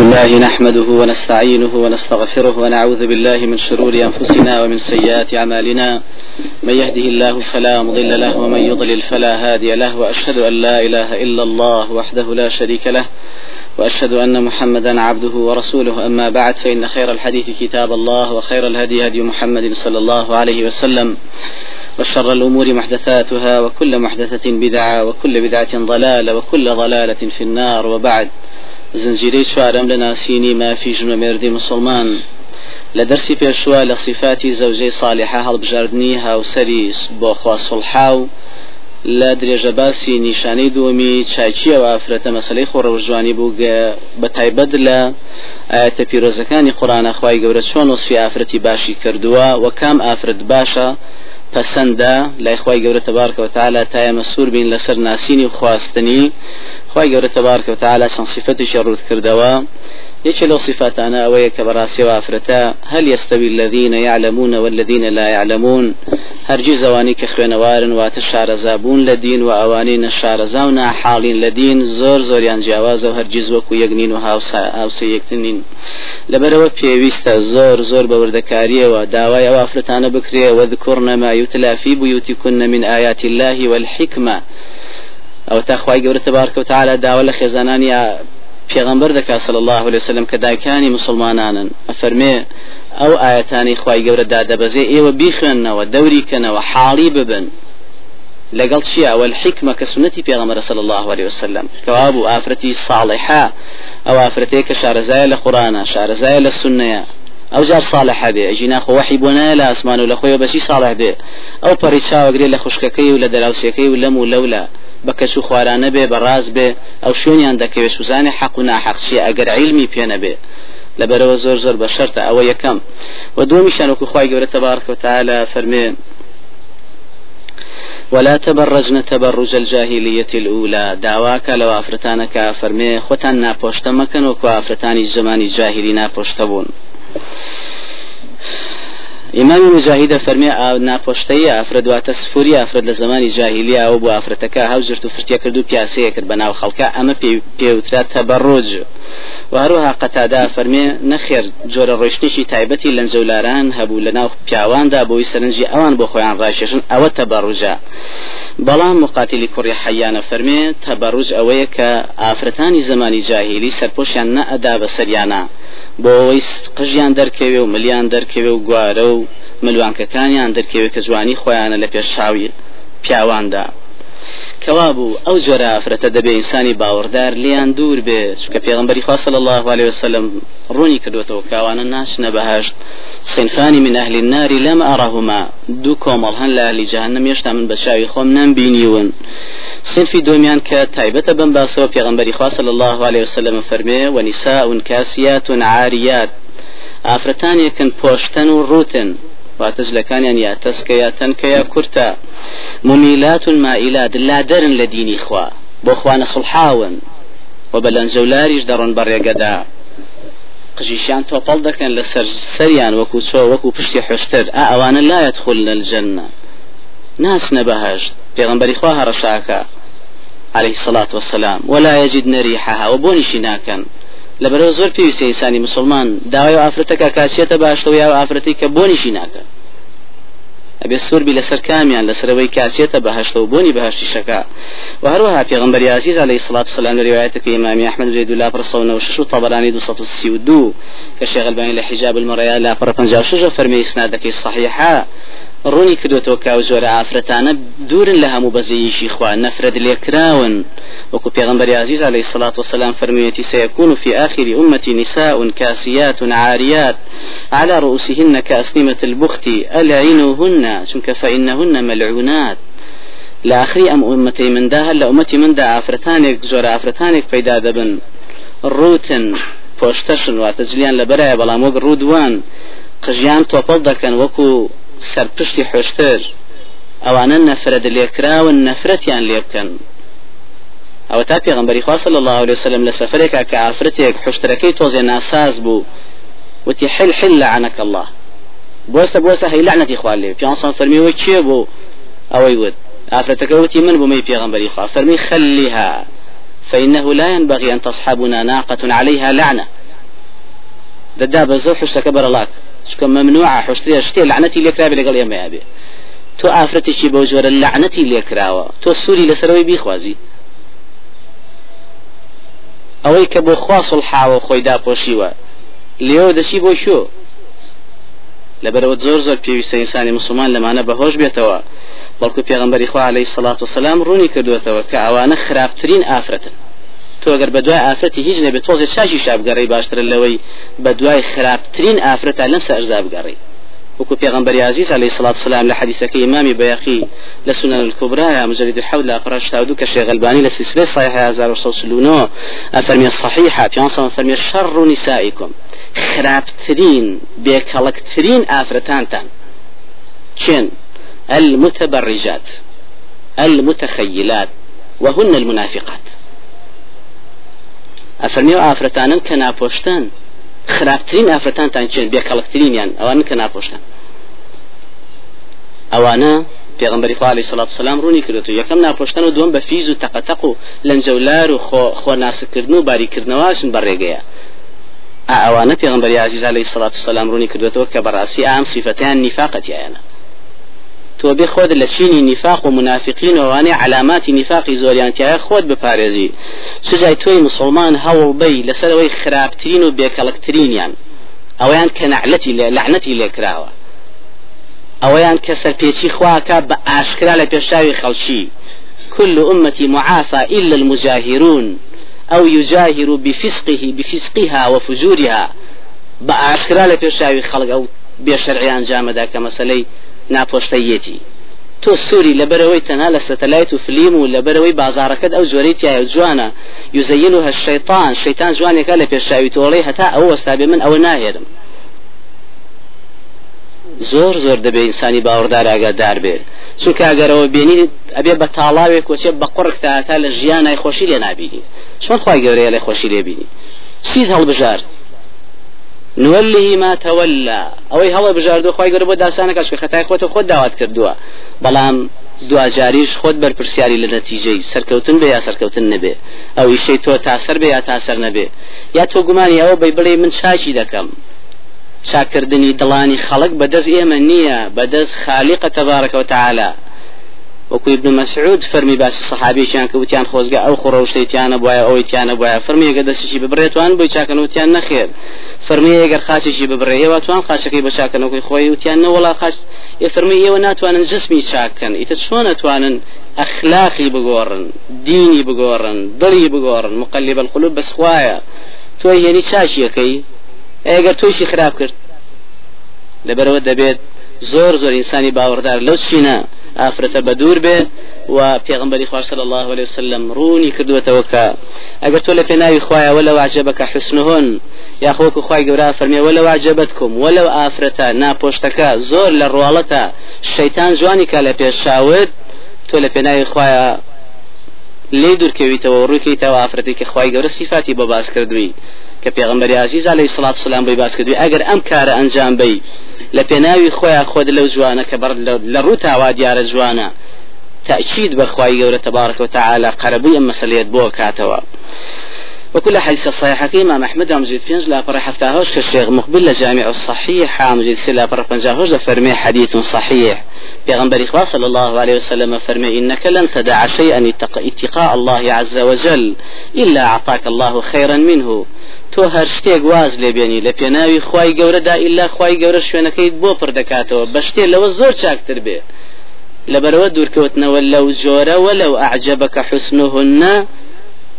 لله نحمده ونستعينه ونستغفره ونعوذ بالله من شرور أنفسنا ومن سيئات أعمالنا. من يهده الله فلا مضل له ومن يضلل فلا هادي له وأشهد أن لا إله إلا الله وحده لا شريك له وأشهد أن محمدا عبده ورسوله. أما بعد فإن خير الحديث كتاب الله وخير الهدي هدي محمد صلى الله عليه وسلم. وشر الأمور محدثاتها وكل محدثة بدعة وكل بدعة ضلالة وكل ضلالة في النار. وبعد زنجيرەی چوارەم لە ناسینی مافی ژنە مێردی مسلمان. لە دەرسی پێشوە لە صفاتی زەوجەی صالحە هەڵبژاردننی هاوسری بۆ خواسڵحا و لە درێژە باسی نیشانەی دووەمی چاچیە و ئافرەتە مەسلەی خۆڕەوەژوانی بوو بە تایبەت لە ئاەتە پیرۆزەکانی قورانە خی گەورە چۆن وسفی ئافرەتی باشی کردووە و کام ئافرەت باشە پەسەندە لای خی گەورە تبارکەوە تعالا تایە مەسوور بین لەسەر ناسینی خواستنی خی گەورە تبارکەوە تعالا چەند صفەتیشی ڕوت کردەوە. یەکێ لەو صفاتانە ئەوەیە کە بەڕاستی وافرەتە هەل يستوي الذين يعلمون والذين لا يعلمون هەرگی زەوانی کە خوێنەوارن واتە شارەزابوون لە دین و ئەوانەی نەشارەزا و ناحاڵین لە دین زۆر زۆریان جیاوازە و هەرگیز وەکو یەکنین و هاوسە یەکتنین. لەبەرەوە پێویستە زۆر زۆر بە وردەکاریەوە. داوای ئەو ئافرەتانە بکرێ وەذکرن ما في بيوتكن من آيات الله والحكمة ئەو تاخوای گەورە تبارکە و تعالی داوا لە خێزانانی پێغمبەر دەکا صلی الله عليه وسلم کە دایکانی مسلمانانن ئەفەرمێ ئەو ئاەتانی خی گەورە ئێوە بیخوێننەوە دەوری کەنەوە حاڵی ببن. لەگەڵ چیە ئەوە حکمە کە سنەتی پێغەمبەر صلی الله عليه وسلم. کەوابوو ئافرەتی صالحە ئەو ئافرەتەیە کە شارەزایە لە قورآە شارەزایە لە سنەیە ئەو جار صالح بێ ئەجینا خۆ وحی بۆ نایە لە ئاسمان و لە خۆی بەچی صالح بێ ئەو پەڕی چاوەگرێ لە خوشکەکەی و لە دەراوسەکەی و لەم و بە کەس و خوارانە بێ بەڕاز بێ. ئەو شوێنیان دەکەوێت سوزانانی حەق و ناحەقچیە ئەگەر عیلمی پێنە بێ. لەبەرەوە زۆر زۆر بە شەرتە ئەوە یەکەم. و دومیشان وەکو خی گەورە تبارك وتعالى فەرمێ ولا تبرجن تبرج الجاهلية الأولى. دعواك لو أفرتانك فرمي ختان ناپوشت مكن وكو أفرتاني زماني جاهلي ناپوشت بون ئیمامی مجاهدە فەرمی ناپۆشتەی ئافرەت دواتە سفوری ئافرەت لە زمانی جاهلیە ئەو بۆ ئافرەتەکە هەوزرت و فرتیا کرد و پیاسەیە کرد بە ناو خەڵکە ئەمە پێوترا تەبەڕۆج. وهروها قەتادا فەرمێ نەخێر جۆرە ڕۆشتێکی تایبەتی لەنجەولاران هەبوو لە ناو پیاواندا بۆی سەرنجی ئەوان بۆ خۆیان ڕاشێشن ئەوە تەبەڕوجە بەڵام مقاتلی کوڕی حەیانە فەرمێ تەبەڕوج ئەوەیە کە ئافرەتانی زمانی جاهلی سەرپۆشیان نەئەدا بە سەریانە. بۆ ئەوەی قژیان دەرکەوێ و ملیان دەرکەوێ و گوارە و ملوانکەکانیان دەرکەوێت کە جوانی خۆیانە لە پێشاوی پیاواندا. ئەو جۆرە ئافرەتە دەبێ ئینسانی باوەڕدار لیان دوور بێ چونکە پێغمبەری خوا صلی الله عليه وسلم ڕوونی کردوێتەوە کاوانە ناچنە بەهشت صنفان من أهل النار لم أرهما دوو کۆمەڵ هەن لە ئەهلی جەهەننەم هێشتا من بە چاوی خۆم نەمبینیون صنفی دومیان کە تایبەتە بەم باسەوە پێغمبەری خوا صلی الله عليه وسلم فەرمێ ونساء كاسيات عاريات. ئافرەتانێکن پۆشتن و ڕوتن واتە جلەکانیان یا تەسکە یا تەنکە یا کورتە ممیلات و مائلات لا لە دینی خوا بۆ خوانە سڵحاون و بە لەنجەولاریش دەڕۆن بەڕێگەدا قژیشیان تۆپەڵ دەکەن لە سەر سەریان وەکو چۆ وەکو پشتی حشتر. ئا ئەوانە لا يدخلن الجنة. ناس نبهشت پیغمبری خوا هەڕەشاکە عليه الصلاة والسلام. ولا يجدن ريحها. وبونشي ناكن لەبەرەوە زۆر پێویستە ئینسانی مسلمان داوای ئافرەتەکە کاسێتە باشەوە یا ئافرەتی کە بۆنیشی ناکە ئەبێ سوربی لەسەر کامیان لەسەرەوەی کاسێتە بەهشتە و بۆنی بەهشتی شەکە و هەروەها پێغمبەری عزیز عليه الصلاة والسلام لروايتك إمام أحمد زيد الله برصونا وشش طبراني دو سطو السيودو كشيخ الباني لحجاب المريا لا برقنجا وشش فرمي إسنادك الصحيحة ڕوونی کردوێتەوە کاو زۆرە ئافرەتانە دوورن لە هەموو بەزەیشی خوا نەفرەت لێکراون وەکو پێغمبەری عزیز عليه الصلاة والسلام فرميتي سيكون في آخر أمتي نساء كاسيات عاريات على رؤوسهن كأسنمة البخت ألعنوهن شنك فإنهن ملعونات. لآخر أم أمتي من داها لأمتي من دا عفرتانك زور عفرتانك پیدا دبن روتن پۆشتەشن واتەجلیان لە بەرایە بەڵام وەک ڕوودوان. قژیان تۆپەڵ دەکەن وەکو سەرپشتی حشتر ئەوانە نەفرەت لێکراون نەفرەتیان لێ بکەن ئەوە تا پێغمبەری خوا صلی الله عليه وسلم لە سەفرێکا کە ئافرەتێک حشتەکەی تۆزێ ناساز بوو وتی حل حل لعنك الله. بۆستە بۆستە هەی لعنەتی خوا لێ. پیانسان فەرمیەوە چێ بوو ئەوەی ود ئافرەتەکە وتی من بوومەی پێغمبەری خوا فەرمی خليها فإنه لا ينبغي أن تصحبنا ناقة عليها لعنة. دەدا بە زەو حشتەکە بەرەڵاک چکە ممنوع حشتێ شتێ لعنەتی لێکرابێ لەگەڵ ئێمە بێ تۆ ئافرەتێکی بەو جۆرە لعنەتی لێکراوە تۆ سووری لەسەرەوەی بیخوازی. ئەوەی کە بۆ خوا سڵحاوە خۆی داپۆشیوە لێەوە دەچی بۆ شو لەبەرەوە زۆر زۆر پێویستە ئینسانی مسلمان لەمانە بەهۆش بێتەوە. بەڵکو پێغمبەری خوا عليه سلاات وسلام ڕوونی کردوێتەوە کە ئەوانە خراپترین ئافرەتن. تۆ ئەگەر بە دوای ئافرەتی هیچ نەبێت تۆزێ شاشی شابگەڕی باشترە لەوەی بە دوای خراپترین ئافرەتە لەم سەرزا بگەڕی وكو پیغمبر عزيز عليه الصلاة والسلام لحديثك إمام بياقي لسنن الكبرى مجلد الحول أقراش تاودو كشيخ الباني لسلسلة صحيحة هزار وصوصلونو أفرمي الصحيحة في عنصر أفرمي شر نسائكم خرابترين بيكالكترين آفرتانتان چين المتبرجات المتخيلات وهن المنافقات. أفرمي آفرتانا كنابوشتان خراپترین ئافرەتانتان چێن؟ بێکەڵکترینیان. ئەوان کە ناپۆشتن. ئەوانە پێغمبەری خوا علیه الصلاة والسلام ڕوونی کردوێت یەکەم ناپۆشتن و دوم بە فیز و تەقەتەق و لەنجەولار و خۆ ناسکردن و باریکردنەوەشن بەڕێگەیە ئەوانە پێغمبەری عزیز علیه الصلاة والسلام ڕوونی کردوێتەوە کە بەڕاستی ئام صفەتیان نیفاقەتیانە تۆ بێ خۆت لە چینی نیفاق و منافقین وانێ علاماتی نیفاقی زۆریانتیایە خۆت بپارێزی. سجای تۆی مسلمان هەوڵ بی لەسەرەوەی خراپترین و بێکەڵکترینیان. ئەویان کە نعلەتی لعنەتی لێکراوە. ئەوەیان کە سەرپێچی خواکە بە ئاشکرا لە پێشاوی خەڵکی. كل أمتي معافى إلا المجاهرون. أو يجاهر بفسقه بفسقها وفجورها. بأشكرا لبيشاوي خلق أو بشرعيان جامدا كمسلي ناپۆشتەیەتی تۆ سووری لەبەرەوەی تەنها لە سەتەلایت و فلیم و لەبەرەوەی بازارەکەت ئەو جۆرەی تایە جوانە. یوزەین و هەشەیتان شەیتان جوانێکە لە پێشاوی تۆڵی هەتا ئەو وەستابێ من ئەوە ناهێرم. زۆر زۆر دەبێت ئینسانی باوەڕدار ئاگادار بێ. چونکە ئەگەرەوە بینی ئەبێ بە تاڵاوێک کۆچێ بە قڕک تا لە ژیان نای خۆشی لێ نبینی چۆن خی گەورەیە لە خۆشی لێبینی چیز هەڵبژار نوله ما تولى. ئەوەی هەڵە بژاردو خی گەر بۆ داسانەکەش کە خەتای خۆتە خۆت داوات کردووە. بەڵام دوجاریش خۆت بەرپرسیاری لە نەتیجەی سەرکەوتن بێ یا سەرکەوتن نەبێ؟ ئەوی شەی تۆ تاسەر بێ یا تاسەر نەبێ؟ یا تۆ گومانی ئەوە بەی بڵێ من چاچی دەکەم؟ چاکردنی دڵانی خەڵک بەدەست ئێمە نییە بەدەست خالیقە تەبارەکە و تعالا وەکو ابن مسعود فەرمی باسی سەحابێکیان کە وتیان خۆزگە ئەو خوڕەوشتەیتیانە بواە ئەوەی تیانە بواە. فەرمی ئەگە دەستێکی ببرێتوان بۆی چاکەنەوتیان نەخێر. فەرمی ئەگەر خاچێکی ببڕێ ئێوە توان خاچەکەی بە چاکەنەوەی خۆی وتیان نەوەڵا خاچ. ئێ فەرمی ئێوە ناتوانن جسمی چاکەن. ئیتە چۆن نتوانن ئەخلاقی بگۆڕن دینی بگۆڕن دڵی بگۆڕن مقلب القلوب بەس خوایە. تۆ هێنی چاچیەکەی ئەگەر تۆیشی خراپ کرد لەبەرەوە دەبێت زۆر زۆر ئینسانی باوەڕدار لەو چینە ئافرەتە بە دوور بێ و پێغمبەری خوا صلی الله عليه وسلم ڕوونی کردوێتەوە کە ئەگەر تۆ لە پێناوی خوایە وەلە واجبەکە حسنهن یا خۆکو خوای گەورە فەرمێ وەلە واجبەتکم وەلە ئافرەتە ناپۆشتەکە زۆر لە ڕواڵەتە شەیتان جوانی کا لە پێشاوت تۆ لە پێناوی خوایە لێ دوورکەویتەوە ڕووکەیتەوە ئافرەتی کە خوای گەورە سیفاتی بە باس کردووی. کە پێغمبەری عزیز عليه الصلاة والسلام بی باس کردوی ئەگەر ئەم کارە ئەنجام بی لە پێناوی خۆیان خۆت لەو جوانە کە بەر لە ڕوو تاوا دیارە جوانە تأكيد بخواي جورة تبارك وتعالى قربي أما سليت بو كاتوا وكل حديث الصحيح كيما محمد مجيد فينج لا برا حفتاهوش كالشيخ مقبل لجامع الصحيح مجيد سلا برا فنجاهوش لفرمي حديث صحيح. پیغمبر إخوة صلى الله عليه وسلم فرمي إنك لن تدع شيئا اتقاء الله عز وجل إلا أعطاك الله خيرا منه. تۆ هەر شتێک واز لێبێنی لە پێناوی خی گەورەدا ئللا خی گەورە شوێنەکەیت بۆ پردەکاتەوە بە شتێ لەوە زۆر چاکتر بێ. لەبەرەوە دوورکەوتنەوە لەو جۆرە وەلو ئەعجبەکە حسنهن.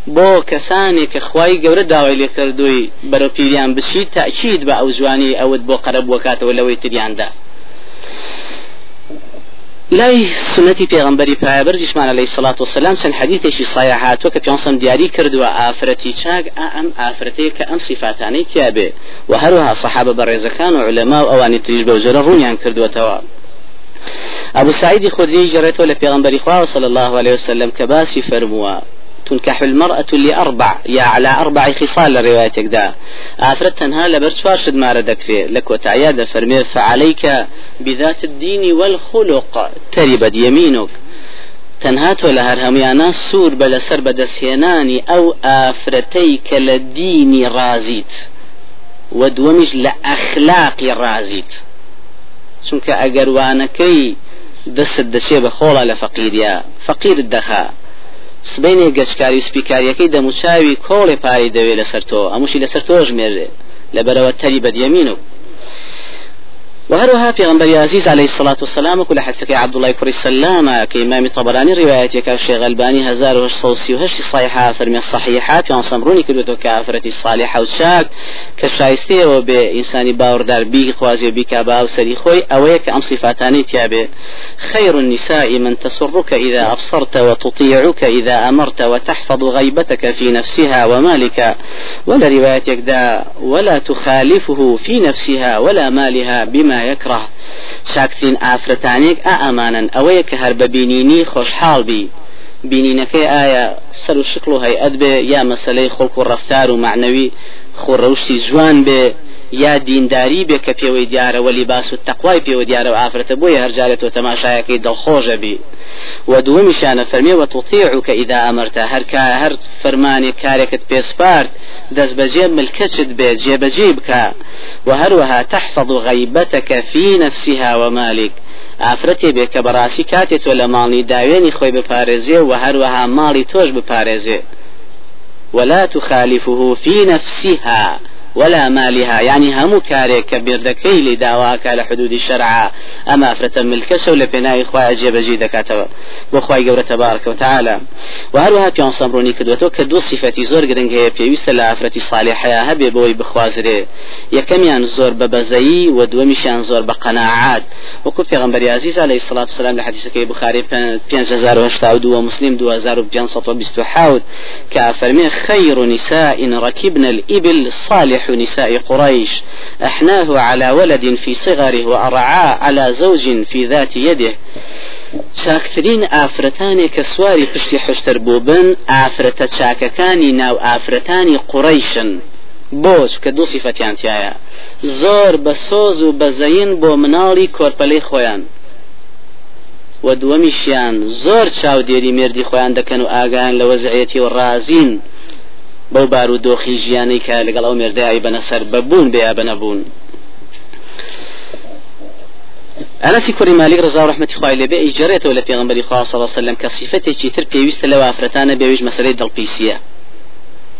بۆ کەسانێک کە خوای گەورە داوای لێ کردووی بەرەپیریان بشیت تاچید بە ئەو جوانی ئەوت بۆ قەرە بۆکاتەوە لەوەی تریاندا؟ لای سنەتی پێغمبەری پایبەر جیشمان علی سلاات و سلام چەند حەدیثێکی سایە هاتووە کە پیانسم دیاری کردووە ئافرەتی چاک ئەم ئافرەتەیە کە ئەم سیفاتانەی کیابێ و هەروەها سەحابە بەڕێزەکان و علەما و ئەوانی تریش بە جۆرە ڕوونیان کردوەتەوە ئەبو سعیدی خودی جێڕێتەوە لە پێغمبەری خوا صلی الله عليه وسلم کە باسی فەرمووە. تنكح المرأة لأربع يا على أربع خصال روايتك دا. آفرت تنها لبرسوار شد ما ردك فيه لك وتعياد فرمي فعليك بذات الدين والخلق تربت يمينك. تەنهاتۆ لە هەرهەمیانە سوور بە لەسەر بەدەستهێنانی ئەو ئافرەتەی کە لە دینی ڕازیت و دووەمیش لە ئەخلاقی ڕازیت چونکە ئەگەروانەکەی دەست دەچێ بە خۆڵە لە فەقیریا دەخا سبینێ گەشتکاری سپیکاریەکەی دەموچاوی کۆڵێ پاری دەوێت لەسەر تۆ. ئەموشی لەسەر تۆ ژمێرێ. لەبەرەوە تەری بەدیەمین و وهروها في غنبري عزيز عليه الصلاة والسلام وكل حدثك عبد الله كري السلام كإمام الطبراني روايتك الشيخ ألباني هزار وش صوصي وهش صحيحة فرمي الصحيحة في صمروني كدوتو كافرة الصالحة وشاك كشايستي وبإنسان باور دار بي خوازي بي كابا وسري خوي أويك أم صفاتاني تيابي. خير النساء من تسرك إذا أبصرت وتطيعك إذا أمرت وتحفظ غيبتك في نفسها ومالك. ولا روايتك دا ولا تخالفه في نفسها ولا مالها بما يكره شاكتين ئافرەتانێک ئا ئەمانن ئەوەیە کە هەر بە بینینی خۆشحاڵ بی. بینینەکەی ئایا سەر و شکل و هەیئەت بێ یا مەسلەی خۆک و ڕفتار و معنەوی خۆڕەوشی جوان بێ. یا دینداری بێ کە پێوەی دیارە وەلی باس و تەقوای پێوە دیارە و ئافرەتە بۆیە هەرجارێتەوە تەماشایەکەی دڵخۆشە بی. و دووەمیشانە فەرمێ وە تطیعك ئیدا ئەمرتە. هەر هەر فەرمانێک کارێکت پێسپارت دەست بەجێ ملکەچت بێت جێبەجێ بکە و هەروەها تحفظ غیبەتەکە في نفسها ومالك ئافرەتێ بێ کە بەڕاستی کاتێ تۆ لە ماڵی داوێنی خۆی بپارێزێ و هەروەها ماڵی تۆش بپارێزێ. ولا تخالفه في نفسها ولا مالها. يعني همو كاري كبير دكي لداواك على حدود الشرع أما أفرة ملكسة ولا بناء إخوة أجيب جيدة كاتب وإخوة جورة تبارك وتعالى وهروها بيان صبروني كدوتو كدو صفتي زور قدنك هي بيويس لأفرة صالحة هبي بوي بخوازري يكميان زور ببزي ودومشان زور بقناعات وكو في غنبري عزيز عليه الصلاة والسلام لحديث كي بخاري بيان جزار وهشتا ودو مسلم دو هزار بيان سطو بستحاود كافرمي خير نساء ركبنا الإبل الصالح صالح نساء قريش أحناه على ولد في صغره وأرعاه على زوج في ذات يده. چاکترین ئافرەتانی کە سواری پشتی حشتر بوو بن ئافرەتە چاکەکانی ناو ئافرەتانی قوڕیشن بۆچ کە دوو سیفەتیان تایە. زۆر بە سۆز و بەزەین بۆ مناڵی کۆرپەلەی خۆیان. و دووەمیشیان زۆر چاودێری مردی خۆیان دەکەن بەو بار و دۆخی ژیانەی کە لەگەڵ ئەو مێردای بەنەسەر بەبوون بێ بەنەبوون ئەنسی کوری مالیک ڕزا ڕحمەتی خوای لێبێ ئیجارێتەوە لە پێغمبەری خوا صلی الله وسلم کە صفەتێکی تر پێویستە لەو ئافرەتانە بێویش مەسەلەی دڵپیسیە.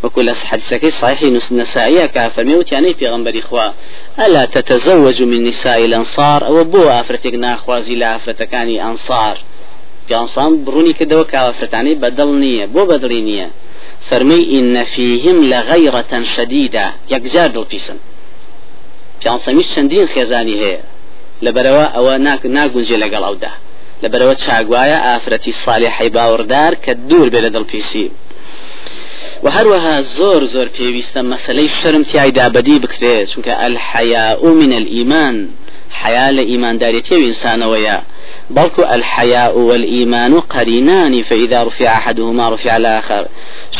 وكل حديثك صحيح نسائية كافرمي وتياني في غنبري خوا. ألا تتزوج من نساء الأنصار أو بو أفرتك ناخوازي لا أفرتكاني أنصار في أنصار بروني كدوا كافرتاني بدل نية بو بدلي نية فرمي إن فيهم لغيرة شديدة. يكجار دڵپیسن پیانسەمیش چەندین خێزانی هەیە لەبەرەوە ئەوە ناگونجێ لەگەڵ ئەودا لەبەرەوە چاگوایە ئافرەتی ساڵحی باوەڕدار کە دوور بێ لە دڵپیسی و هەروەها زۆر زۆر پێویستە مەسلەی شرم تایدا بەدی بکرێت چونکە الحياء من الإيمان حياء لإيمان تيو إنسانويا بلكو الحياء والإيمان قرينان فإذا رفع أحدهما رفع الآخر.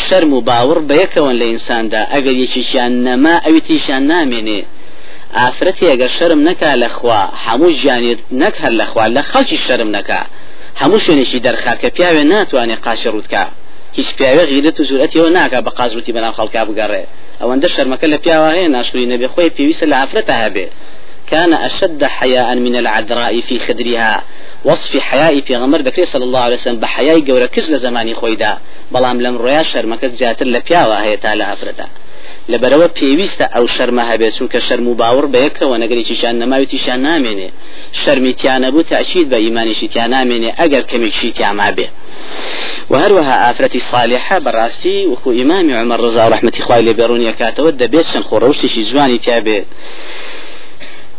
شرم باور بيكون لإنسان دا. أقل يشيشان نما أو تيشان نامني ئافرەتی ئەگەر شەرم نەکا لەخوا هەموو ژیانێت نەک هەر لەخوا لە خەڵکی شەرم نەکا هەموو شوێنێکی دەرخا کە پیاوێ ناتوانێت قاشی ڕوتکە هیچ پیاوێ غیرەت و زورەتیەوە ناکە بە قازوتی بەناو خەڵکا بگەڕێ ئەوەندە شەرمەکە لە پیاوە هەیە ناشوری نەبێ خۆی پێویستە لە ئافرەتە هەبێ كان أشد حياء من العذراء في خدرها. وصف حياء في غمر بكري صلى الله عليه وسلم بحياء جورا كز لزماني خويدا بلام لم رويا شرمك زياتر لبياوا هي تالا أفردا لبرەوە پێویستە ئەو شەرمە هەبێت چونکە شەرم و باوەڕ بەیەکەوە نەگەریشیشان نەماویتیشان نامێنێ شەرمیتیانە بوو تاچید بە ئیمانیشیتیان نامێنێ ئەگەر کەمێکشی تیاما بێ وهروها ئافرەتی صالحە بەڕاستی وەکو ئیمامی عمر ڕزا ڕحمەتی خوای لێ بێڕونیە کاتەوە دەبێت چەند خۆڕەوشتێکی جوانی تیابێ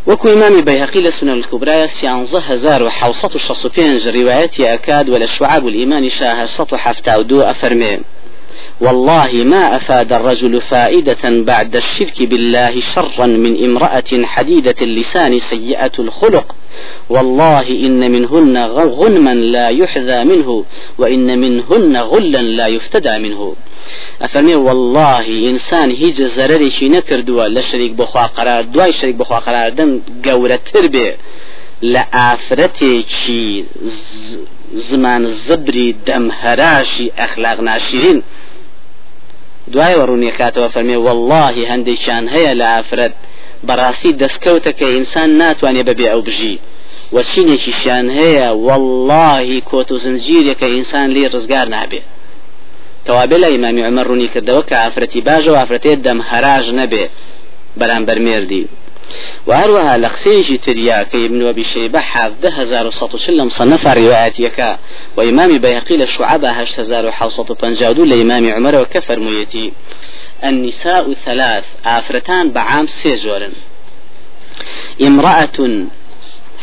وكو إمام بيهقي لسنة الكبرى سيانزه هزار وحوصة الشخص بينج روايتي أكاد ولا شعاب الإيمان شاه سطو حفتا ودو أفرمي. والله ما أفاد الرجل فائدة بعد الشرك بالله شرا من امرأة حديدة اللسان سيئة الخلق. والله إن منهن غنما لا يحذى منه وإن منهن غلا لا يفتدى منه. ئەفەرمێ والله ئینسان هیچ زەرێکی نەکردووە لە شەریک بخوا قرار دوای شەریک بخوا قراردن گەورەتر بێ. لە ئافرەتێکی زمان زبری دەمهراشی ئەخلاق ناشرین. دوای وەڕوونیەکاتەوە فەرمێ واللهی هەندێکیان هەیە لە ئافرەت بەڕاستی دەستکەوتە کە ئینسان ناتوانێت بەبێ ئەو بژی. وەچینێکیشیان هەیە واللهی کۆت و زنجیرێکە ئینسان لێ ڕزگار نابێ. تەوابێ لە ئیمامی عمر ڕوونی کردەوە کە ئافرەتی باژە و ئافرەتێت دەم هەراژ نەبێ بەرامبەر مێردی وهروها لقسيجي ترياك ابن أبي شيبة حافظ هزار وسط سلم صنف رواياتك وإمام بيهقي للشعبة هشت هزار وحوسط طنجادو لإمام عمر وكفر ميتي النساء ثلاث آفرتان بعام سيجورن امرأة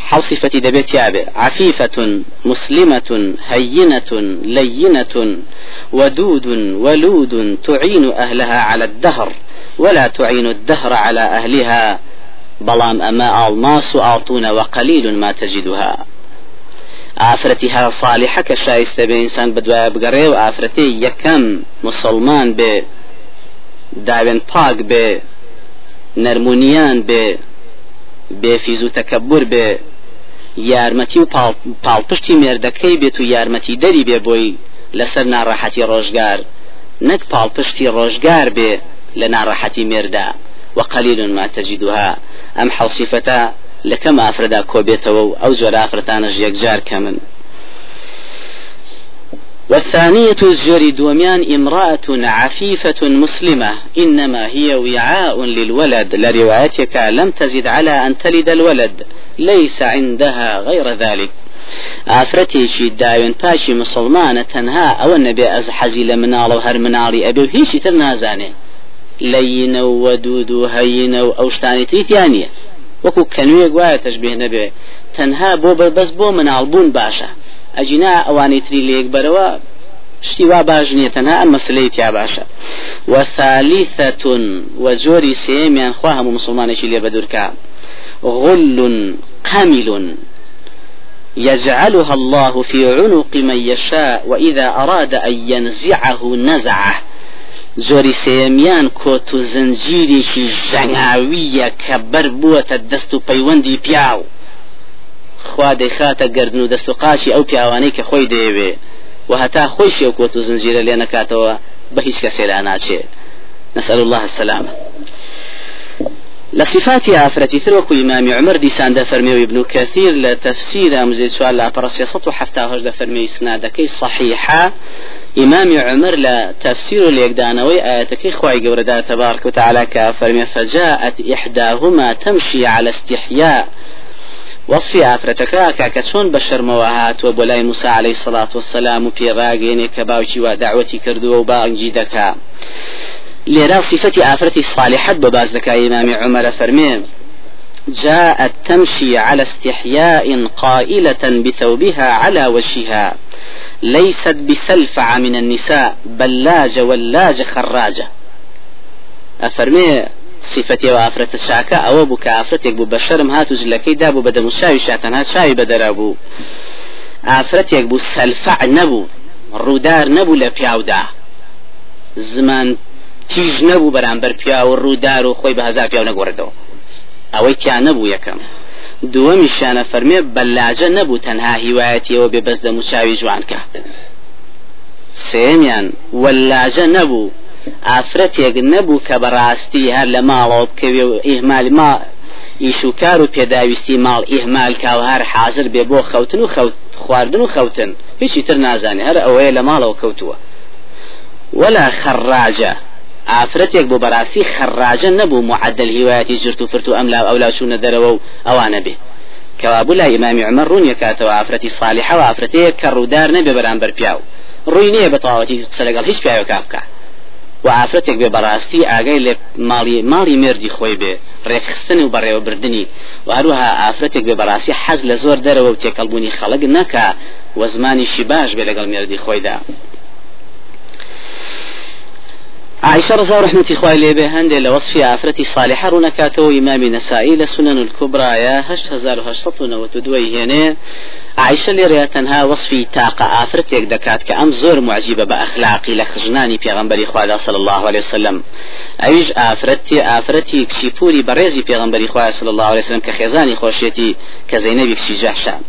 حوصفة دبيت يابع عفيفة مسلمة هينة لينة ودود ولود تعين أهلها على الدهر ولا تعين الدهر على أهلها. بەڵام ئەمە ئاڵماس و ئاڵتونە وەقەلیل ما تجدها. هە صالحە کە شایستە بێ ئینسان بدوایە بگەڕێ و ئافرەتی یەکەم مسلمان بێ داوێن پاک بێ نەرمونیان بێفیز و تەکەبور بێ. یارمەتی و پاڵپشتی مێردەکەی بێت و یارمەتی دەری بێ بۆی لەسەر ناڕەحەتی ڕۆژگار. نەک پاڵپشتی ڕۆژگار بێ لە ناڕەحەتی مێردا. وقليل ما تجدها أم حصفتا لكم أفردا كوبيتو أو جور أفرتان يكجار كمن والثانية الجري دوميان امرأة عفيفة مسلمة إنما هي وعاء للولد لروايتك لم تزد على أن تلد الولد ليس عندها غير ذلك. ئافرەتێکی داوێن پاشی مسلمانە تەنها ئەوە نەبێ ئەز حەزی لە مناڵە و هەر مناڵی ئەبێ و هیچی تر نازانێ لەینە و وەدود و هەینە و تەشبێ نەبێ تەنها بۆ بەس بۆ مناڵبوون باشە ئەجینا ئەوانەی تری لێک بەرەوە شتی وا باش نییە تەنها ئەم مەسلەی تیا باشە وەسالیثەتون وە جۆری سێمیان خوا هەموو غل قمل يجعلها الله في عنق من يشاء وإذا أراد أن ينزعه نزعه. زۆری سێمیان کۆت و زنجیرێکی ژەنگاویە کە بەر بووەتە دەست و پەیوەندی خوا دەیخاتە گردن و دەست و قاشی ئەو پیاوانەی کە خۆی دەیەوێ و هەتا خۆی شێ کۆت و زنجیرە لێ نکاتەوە بە هیچ کەسێدا ناچێت نسأل الله السلامة. لصفات آفرتي ثروك إمام عمر دي ساند فرمي ابن كثير لتفسير مزيد سؤال لا برسي سطو حتى هجد فرمي سنادكي صحيحة إمام عمر لا تفسير ليقدانوي آياتك خواي قوردا تبارك وتعالى كفرمي فجاءت إحداهما تمشي على استحياء. وصفي ئافرەتەکە کاکە چۆن بە شەرمەوە هاتووە بۆ لای موسا عليه سلاات وسلام و پێڕاگەێنێ کە باوکی وا داوەتی کردووە و بانگی دەکا لێرا صفەتی ئافرەتی صالحت بە باز دەکای فەرمێ جاءت تمشي على استحياء قائلة بثوبها على وجهها. ليست بسلفع من النساء بلاجة ولاجة خراجة. أفرمي سیفەتەوە ئافرەتە شاکە ئەوە بوو کە ئافرەتێک بوو بە شەرم هات و جلەکەیدا بوو بە دەموشاوی شاتەنها چاوی بەدەرا بوو. ئافرەتێک بوو سەلفع نەبوو ڕوودار نەبوو لە پیاودا. زمان تیژ نەبوو بەرامبەر پیا و ڕوودار و خۆی بە هزار پیاو نەگۆڕێتەوە. ئەوەی کیا نەبوو یەکەم. دووەمی شانە فەرمێ بەلاجە نەبوو تەنها هیوایەتیەوە بێ بەس دەموچاوی جوانکە. سێمیان وەلاجە نەبوو ئافرەتێک نەبوو کە بەڕاستی هەر لە ماڵەوە بکەوێ و ئیهمالی ما ئیشوکار و پێداویستی ماڵ ئیهمال کاو هەر حاضر بێ بۆ خەوتن و خواردن و خەوتن. هیچی تر نازانێ هەر ئەوەیە لە ماڵەوە کەوتووە. ولا خراجە ئافرەتێک بۆ بەڕاستی خەڕاجە نەبوو معدل هیوایەتی جرت و فرت و ئەملا ئەولا چوونە دەرەوە و ئەوانە بێ. کەوابوو لا ئیمامی عمر ڕوون یکاتەوە ئافرەتی صالحە و ئافرەتەیە کە ڕوودار نەبێ بەرامبەر پیاو. ڕووی نییە بە تەواوەتی سەرگەڵ هیچ پیاوە کافکە و ئافرەتێک بێ بەڕاستی ئاگای لێ ماڵی ماڵی مردی خۆی بێ ڕێکخستن و بەڕێوەبردننی و هەروها ئافرەتێک بێ بەڕاستی حەز لە زۆر دەرەوە و تێکەڵبوونی خەڵک نەکە وە زمانیشی باش بێ لەگەڵ مردی خۆیدا. عائشة رضا رحمة إخوة لي هندي لوصف آفرة صالحة رونكاتو إمام نسائي لسنن الكبرى يا هشت هزار وهشت وتدوي هنا. عائشة اللي رياتنها وصفي تاقة آفرة يقدكات كأم زور معجبة بأخلاقي لخجناني بيغنبري خواه صلى الله عليه وسلم. أيج آفرتي آفرتي كشيبوري بريزي بيغنبري خواه صلى الله عليه وسلم كخيزاني خوشيتي كزينبي كشي جحشا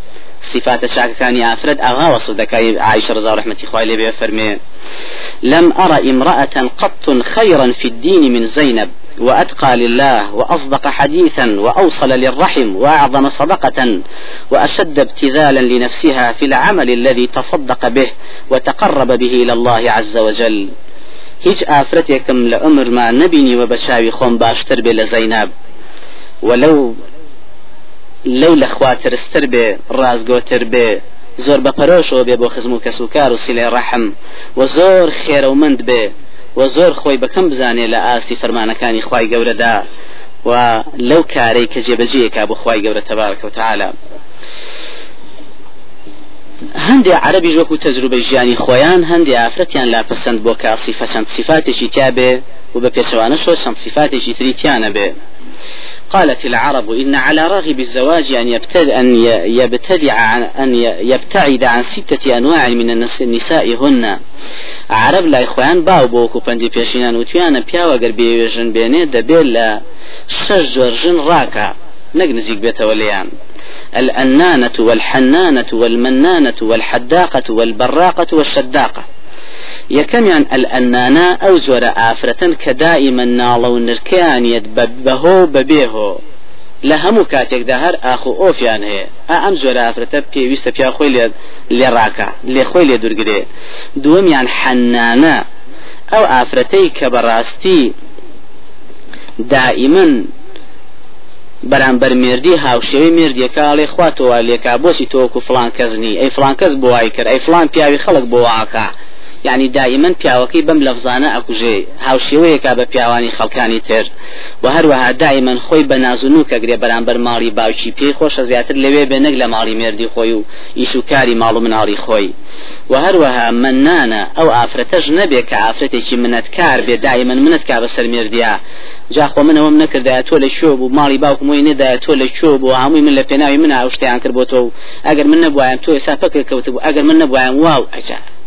صفات شاككاني أفرد أغا وصدك عائشة رضا رحمة إخوائي لي فرمي لم أرى امرأة قط خيرا في الدين من زينب وأتقى لله وأصدق حديثا وأوصل للرحم وأعظم صدقة وأشد ابتذالا لنفسها في العمل الذي تصدق به وتقرب به إلى الله عز وجل. هیچ ئافرەتێکم لە عمرمان نبینیوە بە چاوی خۆم باشتر بێ وەلو لەو لە خواترستر بێ ڕازگۆتر بێ زۆر بەپەرۆشەوە بێ بۆ خزم و کەسوکار و سیلێ ڕەحم و زۆر خێرەومند بێ و زۆر خۆی بەکەم بزانێ لە ئاستی فەرمانەکانی خی گەورەدا و لەو کارەی کە جێبەجێکا بۆ خی گەورە تەبارکە و تعاالە هەندێ عربی وەکو تەجروبە ژیانی خۆیان هەندێ ئافرەتیان لاپسند بۆ کاسی فەچەند صفاتێکی تیا بێ و بە پێشوانە شۆ چەند صفاتێکی تری تیانە بێ. قالت العرب إن على راغب الزواج أن يبتد أن يبتدع عن أن يبتعد عن ستة أنواع من النساء هن عرب لا إخوان باو بوكو بندي بيشينان وتيانا بياو أقر بيوجن بيني دبيل لا شجر جن راكا. نقنزيك بيتوليان الأنانة والحنانة والمنانة والحداقة والبراقة والشداقة. یەکەمیان ئەلئەنانە ئەو زۆرە ئافرەتەن کە دائیمە ناڵە و نرکیانیت بەهۆ بەبێهۆ لە هەموو کاتێکدا هەر ئاخ و ئۆفیان هەیە. ئا ئەم زۆرە ئافرەتە پێویستە پیا خۆی لێ لێ ڕاکە لێ خۆی لێ دوورگرێ دووەمیان حەنانە ئەو ئافرەتەی کە بەڕاستی دائیمن بەرامبەر مردی هاوشێوی مردیەکەڵێ خواتەوە لێکا بۆچی تۆکو فلان کەزنی ئەی فلان کەس بۆ وای کرد ئەی فلان پیاوی خەڵک بۆ واکە. یعنی دائما پیاوەکەی بەم لەفزانە ئەکوژێ. هاوشێوەیەکا بە پیاوانی خەڵکانی تر. و هەروەها دائما خۆی بە نازونوو کە گرێ بەرامبەر ماڵی باوکی پێی خۆشە زیاتر لەوێ بێ نەک لە ماڵی مردی خۆی و ئیش و کاری ماڵ و مناڵی خۆی. و هەروەها منانە ئەو ئافرەتەش نەبێ کە ئافرەتێکی منەتکار بێ دائما منەتکا بەسەر مردیا. جاخۆ منەوەم نەکردای تۆ لە شۆ بوو ماڵی باوکمۆی نەدای تۆ لە شۆ بوو هەمووی من لە پێناوی من ئاوشتیان کرد بۆ تۆ. ئەگەر من نەبوایم تۆ ێسا پەکە کەوت بوو ئەگەر من نەبوایم واو ئەجار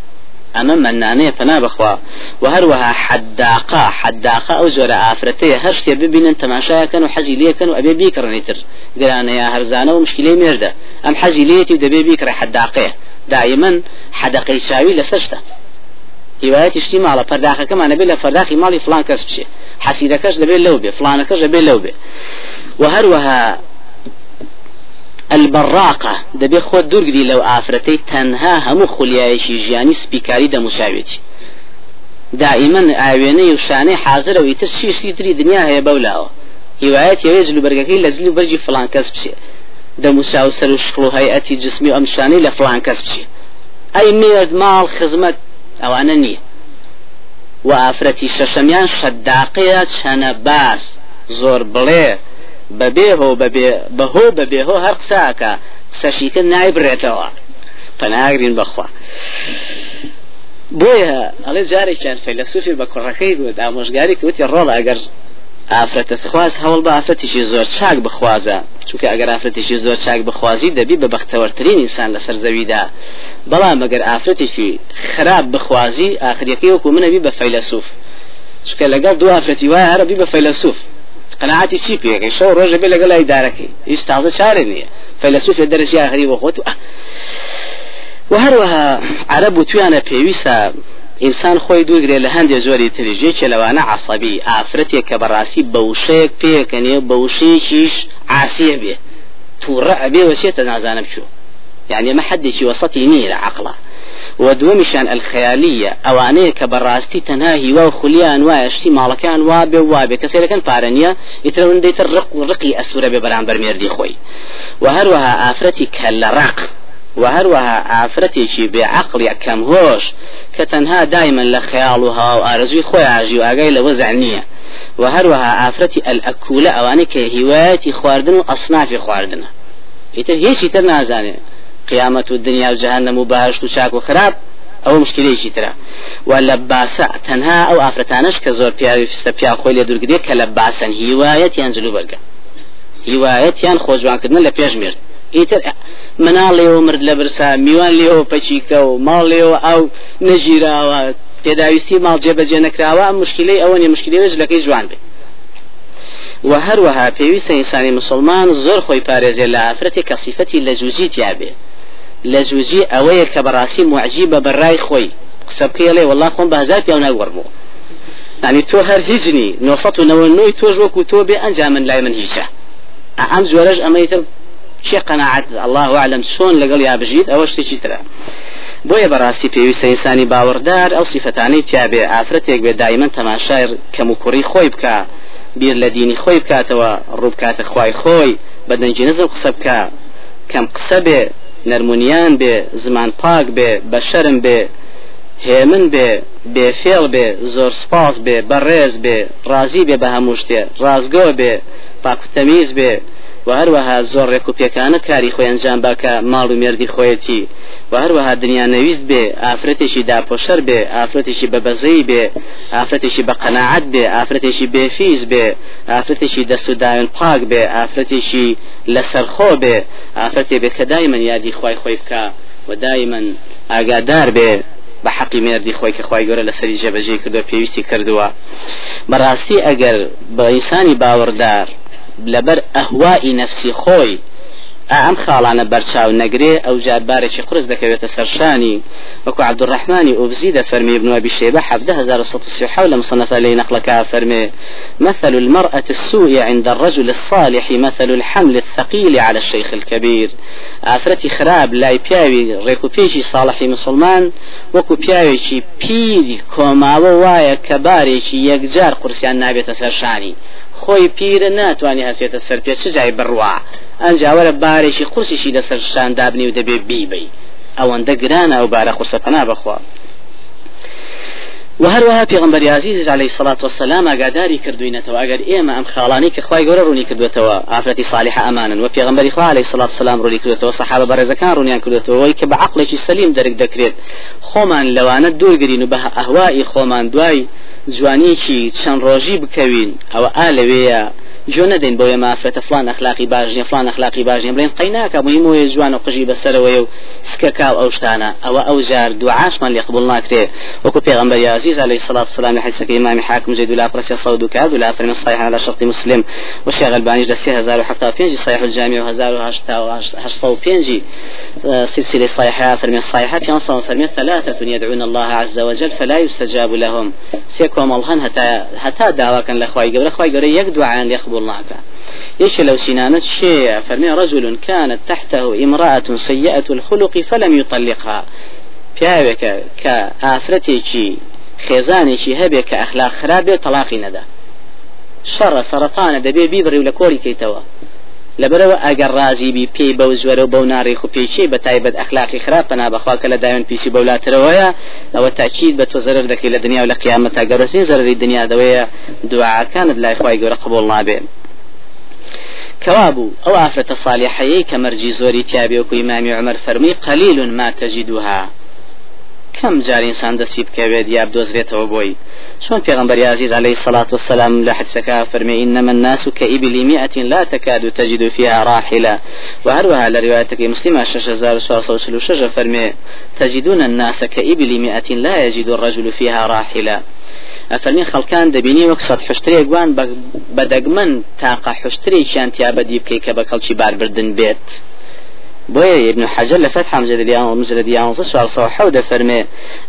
ئەمە منانەیە پنا بخوا و هەروەها حداقا حداقا ئەو جۆرە ئافرەتەیە هەر شتێ ببینن تەماشایەکەن و حەزی لێکەن و ئەبێ بیکڕنیتر گرانەیە هەرزانە و مشکلەی مێردە ئەم حەزی لێتی دەبێ بیکڕێ حداقەیە دائما حدقەی چاوی لەسەرشتە هیوایەتی شتی ماڵە پەرداخەکەمانە بێت لە فەرداخی ماڵی فلان کەس بچێ حەسیرەکەش دەبێت لەو بێ فلانەکەش دەبێت لەو بێ و هەروەها البراقة. دەبێ خۆ دوورگری لەو ئافرەتەی تەنها هەموو خولیایەکی ژیانی سپیکاری دەموشاوێتی دائما ئاوێنەی و شانەی حاضرەوەی تر شیشتی تری دنیا هەیە بەولاوە. هیوایەت یەوێ جلوبەرگەکەی لە زلی بەرجی فلان کەس بچێ. دەموسا و سەر و شقل و هەیەتی جسمی و ئەم شانەی لە فلان کەس بچێ. ئەی مرد ماڵ خزمەت ئەوانە نییە. و ئافرەتی شەشەمیان شەداقەیە چەنە باس زۆر بڵێ. بەبێهۆ بەهۆ بەبێهۆ هەر قساکە سەشیکە نایبرێتەوە پەناگرین بەخوا بۆیە ئەڵێ جارێکیان فەیلسوفی بە کوڕەکەی گوت ئامۆژگاری کەوتی ڕۆڵ ئەگەر ئافرەتە خواز هەوڵ بە ئافرەتیشی زۆر چاک بخوازە چونکە ئەگەر ئافرەتێکی زۆر چاک بخوازی دەبی بە بەختەوەرترین ئینسان لەسەر زەویدا بەڵام ئەگەر ئافرەتێکی خراپ بخوازی ئاخریەکەی وەکو منەبی بە فەیلسوف چکە لەگەڵ دو ئافرەتی وایە هەربی بە فەیلسوف قناعتی چی پێەکەی شەو ڕۆژە بێ لەگەڵ ئیدارەکەی هیچ تازە چارە نییە فەیلسوف دەرەجی ئاخری بۆ خۆت و هەروەها عرب و توانە پێویستە ئینسان خۆی دوورگرێت لە هەندێک زۆری تریژێکی لەوانە عسەبی ئافرەتێک کە بەڕاستی بەوشەیەک پێکەنێ بەوشەیەکیش عاسیە بێ تووڕە ئەبێ وەسێتە نازانم چوو يعني ما حدش وسطي نير عقله و دووەمیشان ئەلخەیالیە. ئەوانەیە کە بەڕاستی تەنها هیوا و خولیان وایە شتی ماڵەکان وابێ وابێ کە سێرەکەن پارەنیە ئیترەون دەیتر ڕق و ڕقی ئەسوورە بێ بەرامبەر مێردی خۆی. و هەروەها ئافرەتی کە لە ڕق و هەروەها ئافرەتێکی بێعقلی کەم هۆش کە تەنها دایمەن لە خەیاڵ و هاو ئارزوی خۆی ئاژی و ئاگای لەوە زانیە و هەروەها ئافرەتی ئەلئەکولە ئەوانەی کە هیوایەتی خواردن و ئەسنافی خواردنە. ئیتر هیچی تر نازانێت نازانه قيامة الدنيا وجهنم وبهشت وشاك وخراب ئەو مشکلێکی ترە. و لە باسە تەنها ئەو ئافرەتانش کە زۆر پیاویستە پیا خۆی لێ دوورگرێت کە لە باسن هیوایەت یان جلو بەرگە. هیوایەت یان خۆجوانکردن لە پێش مرد ئیتر مناڵ لێەوە مرد لە برسا میوان لێەوە پەچیکە و ماڵ لێەوە ئەو نەژیراوە پێداویستی ماڵ جێبەجێ نەکراوە مشکلەی ئەوە نیە مشکلێش لەکەی جوان بێت و هەروەها پێویستە ئینسانی مسلمان زۆر خۆی پارێزێ لە ئافرەتی کە سیفەتی لە جوجی ئەوەیە کە بەڕاستی معجی بە بەڕای خۆی. قسە بکەڵێ وڵا خۆم بە هزار پیاو ناگوەڕبوو ینی تۆ هەر هیچنی 1990 تۆش وەکو تۆ بێ ئەنجام من لای من هیچە. ئەم زۆرەش ئەمەیتر چێ قەنەعات؟ الله وعلم چۆن لەگەڵ یا بژیت؟ ئەوە شتێکی ترە. بۆیە بەڕاستی پێویستە ئینسانی باوەڕدار ئەو سیفەتانەی پیابێ ئافرەتێک بێ دایمەن تەماشایر کەم و کوڕی خۆی بکە بیر لە دینی خۆی بکاتەوە ڕووبکاتە خوای خۆی بە دەنجی نزم قسە بکە کەم قسە بێ نەرمونیان بێ زمان پاک بێ بە شەرم بێ هێمن بێ بێفێڵ بێ زۆر سپاس بێ بەڕێز بێ ڕازی بێ بە هەموو شتێ ڕازگۆ بێ پاکوتەمیز بێ و هەروەها زۆر ڕێک و پێکانە کاری خۆی ئەنجام باکە ماڵ و مێردی خۆیەتی. و هەروەها دنیا نەویست بێ ئافرەتێکی داپۆشەر بێ ئافرەتێکی بەبەزەی بێ ئافرەتێکی بە قەنەعەت بێ ئافرەتێکی بێفیز بێ ئافرەتێکی دەست و داوێن پاک بێ ئافرەتێکی لەسەرخۆ بێ ئافرەتێ بێ کە دایمەن یادی خی خۆی بکە و دایمەن ئاگادار بێ بە حەقی مێردی خۆی کە خی گەورە لەسەری جێبەجێ کردو پێویستی کردووە. بەڕاستی ئەگەر بە ئینسانی باوەڕدار لەبەر ئەهوای نفسی خۆی. ئەم خاڵانە بەرچاو نەگرێ ئەو جاربارێکی قرس دەکەوێتە سەرشانی. وەکو دەفەرمی ابن أبي شيبة حفظه هزار الصوت حول مصنف لي نقلك فرمي مثل المرأة السوء عند الرجل الصالح مثل الحمل الثقيل على الشيخ الكبير. ئافرەتی خراب لای پیاوی ڕێکوپێکی ساڵحی مسلمان وەکو پیاوێکی پیری کۆماوە وایە کە بارێکی یەکجار قورسیان نابێتە سەرشانی. خۆی پیرە ناتوانانی هەسێتە سەر پێ چ جای بڕوا؟ ئەنجاوەرە بارێکی قورسیشی لەسەر شان دابنی و دەبێ بیبی ئەوەندە گرانە ئەو بارە قورسەپەنا بخوا. وهروها پێغمبەر عزیز عليه الصلاة والسلام ئاگاداری کردوینەتەوە ئەگەر ئێمە ئەم خاڵانی کە خخوای گەورە ڕوونی کردوێتەوە ئافرەتی صالح ئەمانن. و پێغمبەری خوا عليه الصلاة والسلام ڕوونی کردوێتەوە صحابە بەڕێزەکان ڕوونیان کردوێتەوە وەی کە بە عقلێکی سەلیم دەرک دەکرێت. خۆمان لەوانە دوورگرین و بە ئەهوای خۆمان دوای جوانیکی چەند ڕۆژی بکەوین ئەوە ئا لەوەیە جۆ نەدەین بۆ مافرەتە فلان ئەخلاقی باشنیە فلان ئەخلاقی باشنیە بڵێن قەیناکە مهم وە جوان و قژی بەسەرەوەی و سکەکاو ئەو شتانە. ئەوە ئەو جار دوعاشمان لێ قبول ناکرێ. وەکو پێغمبەر عزیز عليه الصلاة والسلام حديثك إمام حاكم زيد ولا برسي صود وكاد ولا فرم الصحيح على شرط مسلم. والشيخ الباني جلسي هزار وحفتا فينجي صحيح الجامع وهزار وهشتا وهشتا وفينجي سلسلة صحيحة فرمي الصحيحة في أنصام فرمي ثلاثة يدعون الله عز وجل فلا يستجاب لهم. سيكوم الله هتا هتا دعوة كان لأخوي قبل أخوي عن يقبل ناكا إيش لو سنانت شيء فرمي رجل كانت تحته امرأة سيئة الخلق فلم يطلقها. پیاوێکە کە ئافرەتێکی خێزانێکی هەبێ کە ئەخلاق خراپێ تەلاقی نەدا شەڕە سەرەتانە دەبێ بیبڕی و لە کۆری لەبەرەوە ئەگەر رازی بی پێی بەو زوەرە و بەو ناڕێک و پێچی بە تایبەت ئەخلاقی خراپ پنا بەخوا کە لە داوێن پیسی بەولاترەوەیە ئەوە تاچید بە تۆ زەرر دەکەی لە دنیا و لە قیامەتا گەڕستین زەرری دنیا دەوەیە دوعاکانت لای خی گەورە قبول نابێ. كوابو أو آفرة صالحية كمرجي زوري تيابي وكو إمامي عمر فرمي قليل ما تجدها كم جار إنسان دسي بكبد يا بدوزريته بوي شون پیغمبر عزيز عليه الصلاة والسلام لحد سكا فرمي إنما الناس كإبل مئة لا تكاد تجد فيها راحلة. وهروها لروايتك مسلمة شجزار شاصة وشجة فرمي تجدون الناس كإبل مئة لا يجد الرجل فيها راحلة. ئەفەرمی خەڵکان دەبینی وەک سەد حشترێک گوان بەدەگمەن تاقە حشترێکیان تیا بەدی بکەی کە بە کەڵکی باربردن بێت بويا ابن حجر لفتح مجلد يانص سؤال صوحة فرمي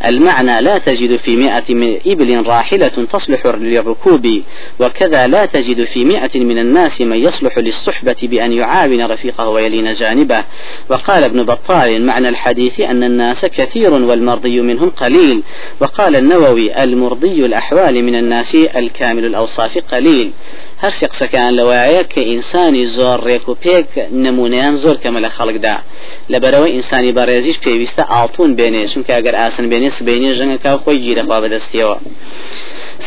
المعنى لا تجد في مئة من إبل راحلة تصلح للركوب وكذا لا تجد في مئة من الناس من يصلح للصحبة بأن يعاون رفيقه ويلين جانبه. وقال ابن بطال معنى الحديث أن الناس كثير والمرضي منهم قليل. وقال النووي المرضي الأحوال من الناس الكامل الأوصاف قليل. هەر قسەکان لەوایە کە ئینسانی زۆر ڕێک و پێک نمونەیان زۆر کەمە لە خەڵکدا. لەبەرەوە ئینسانی بەڕێزیش پێویستە ئاڵتون بێنێ چونکە ئەگەر ئاسن بێنێ سبێنێ ژەنگەکە خۆی گیرەخوا بەدەستیەوە.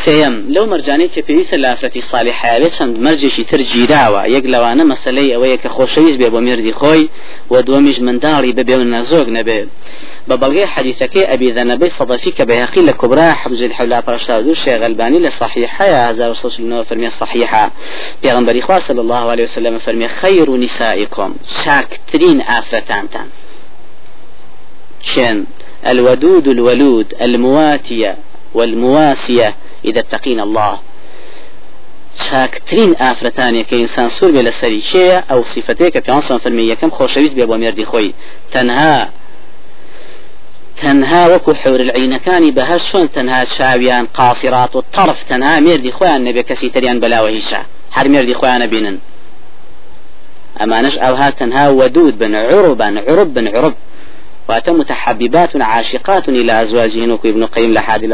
سێم لەو مەرجانەی کە پێویستە لافرەتی ساڵی حیاوێت چەند مەرجێکی تر گیراوە یەک لەوانە مەسلەی ئەوەیە کە خۆشەویست بێ بۆ مردی خۆی و دووەمیش منداڵی ببێ و نەزۆک نەبێت ببلغي حديثك أبي ذنبي صدفي كبيهقي لكبرى حمز الحولا برشتاودو الشيخ الباني لصحيحة يا رسول الله فرمي الصحيحة بيغنبري خواه صلى الله عليه وسلم فرمي خير نسائكم شاكترين آفرتانتان. شن الودود الولود المواتية والمواسية إذا اتقين الله. چاکترین ئافرەتانێک کە ئینسان سوور بێ لە سەری کێیە ئەو سیفەتەیە کە پیانسان فەرمی یەکەم خۆشەویست بێ بۆ مێردی خۆی تەنها تەنها وەکو حور العینەکانی بەهە چۆن تەنها چاویان قاسیرات و طرف تەنها مێردی خۆیان نەبێ کەسی تریان بەلاوە هیچە هەر مێردی خۆیان نبینن ئەمانش ئەوها تەنها ودود بن عربا عرب بن عرب. واتە متحببات عاشقات إلى أزواجهن وكو ابن قيم لحاد